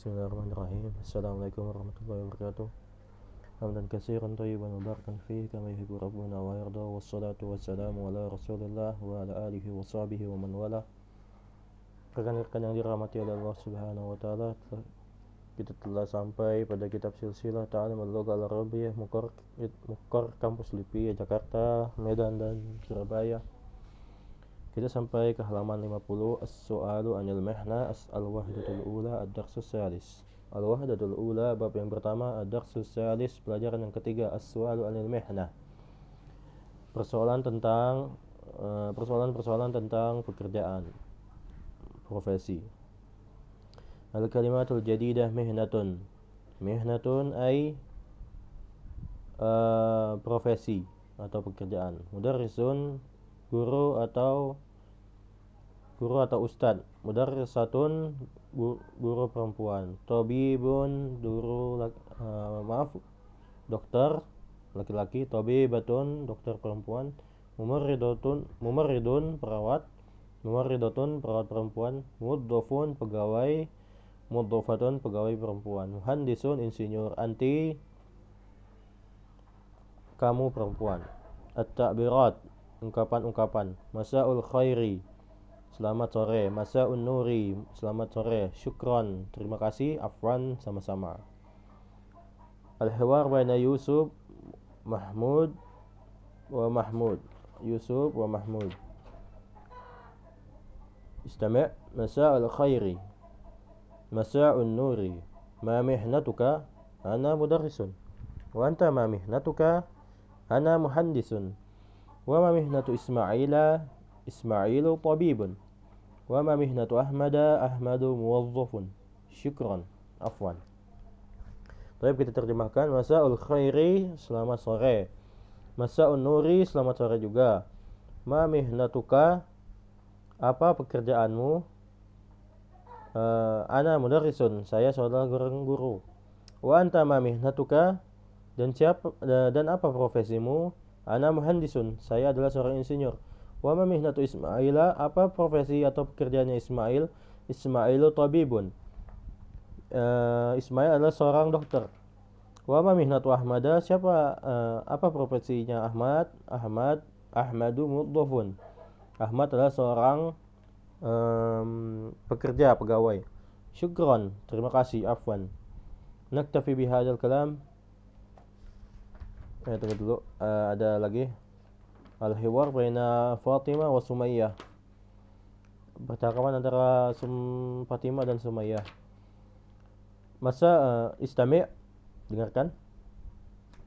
Bismillahirrahmanirrahim. Assalamualaikum warahmatullahi wabarakatuh. Hamdan kasiran tayyiban mubarakan fihi kama yuhibbu rabbuna wa yarda. Wassalatu wassalamu ala rasulillah wa ala alihi wa sahbihi wa man wala. Rekan-rekan yang dirahmati oleh Allah Subhanahu wa taala kita telah sampai pada kitab silsilah Ta'alim al-Lugha al-Arabiyyah Mukar, Mukar Kampus LIPI Jakarta, Medan dan Surabaya kita sampai ke halaman 50 As-su'alu anil mihna As-al-wahdatul ula Ad-darsus salis. Al-wahdatul ula Bab yang pertama Ad-darsus salis Pelajaran yang ketiga As-su'alu anil mihna. Persoalan tentang eh, Persoalan-persoalan tentang pekerjaan Profesi. Al-kalimatul jadidah mihnatun. Mihnatun ay uh, Profesi Atau pekerjaan. Mudarrisun guru atau guru atau ustad. Mudarrisatun guru perempuan. Tabibun guru uh, maaf dokter laki-laki. Tabibatun dokter perempuan. Mumarridatun mumarridun perawat. Mumarridatun perawat perempuan. Muddofun pegawai. Muddofatun pegawai perempuan. Muhandisun insinyur. Anti kamu perempuan. At-ta'birat ungkapan-ungkapan. Masaul khairi selamat sore masaul nuri selamat sore syukron terima kasih afwan sama-sama al-hiwar baina Yusuf Mahmud wa Mahmud Yusuf wa Mahmud استمع مساء الخير مساء النور ما مهنتك أنا مدرس وأنت ما مهنتك أنا مهندس وما مهنة إسماعيل إسماعيل طبيب وما مهنة أحمد أحمد موظف syukron afwan Baik kita terjemahkan Masa'ul khairi selamat sore Masa'un nuri selamat sore juga Ma mihnatuka apa pekerjaanmu uh, Ana mudarrisun saya seorang guru Wa anta ma mihnatuka dan siapa dan apa profesimu Ana muhandisun, saya adalah seorang insinyur. Wa ma mihnatu Ismaila, apa profesi atau pekerjaannya Ismail? Ismailu tabibun. Uh, Ismail adalah seorang dokter. Wa ma mihnatu Ahmada, siapa uh, apa profesinya Ahmad? Ahmad Ahmadu muddafun. Ahmad adalah seorang um, pekerja, pegawai. Syukron, terima kasih, afwan. Naktafi bihadzal kalam eh tunggu dulu uh, ada lagi al-hiwar baina Fatimah wa Sumayyah. Percakapan antara Sum Fatimah dan Sumayyah. Masa uh, istami' dengarkan.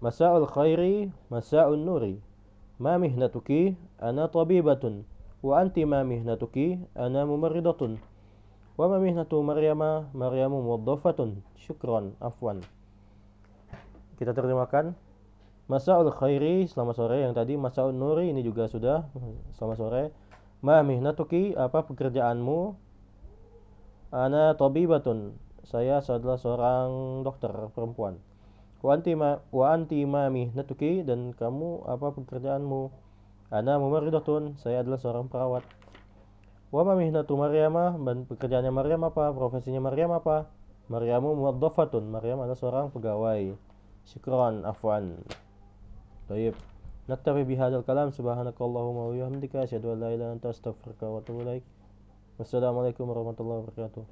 Masa'ul khairi masa'un nuri. Ma mihnatuki ana tabibatun. Wa anti ma mihnatuki ana mumarridatun wa ma mihnatu Maryama Maryamu muwaddafatun syukran afwan. Kita terjemahkan Masa'ul khairi selamat sore. Yang tadi Masa'ul nuri ini juga sudah. Selamat sore. Ma mihnatuki apa pekerjaanmu? Ana tabibatun saya adalah seorang dokter perempuan. Wa anti ma, wa dan kamu apa pekerjaanmu? Ana mumaridatun. Saya adalah seorang perawat. Wa ma mihnatu Maryamah dan pekerjaannya Maryam apa? Profesinya Maryam apa? Maryamu muwaddafatun. Maryam adalah seorang pegawai. Syukran afwan طيب نكتفي بهذا الكلام سبحانك اللهم وبحمدك أشهد أن لا إله إلا أنت أستغفرك وأتوب إليك والسلام عليكم ورحمة الله وبركاته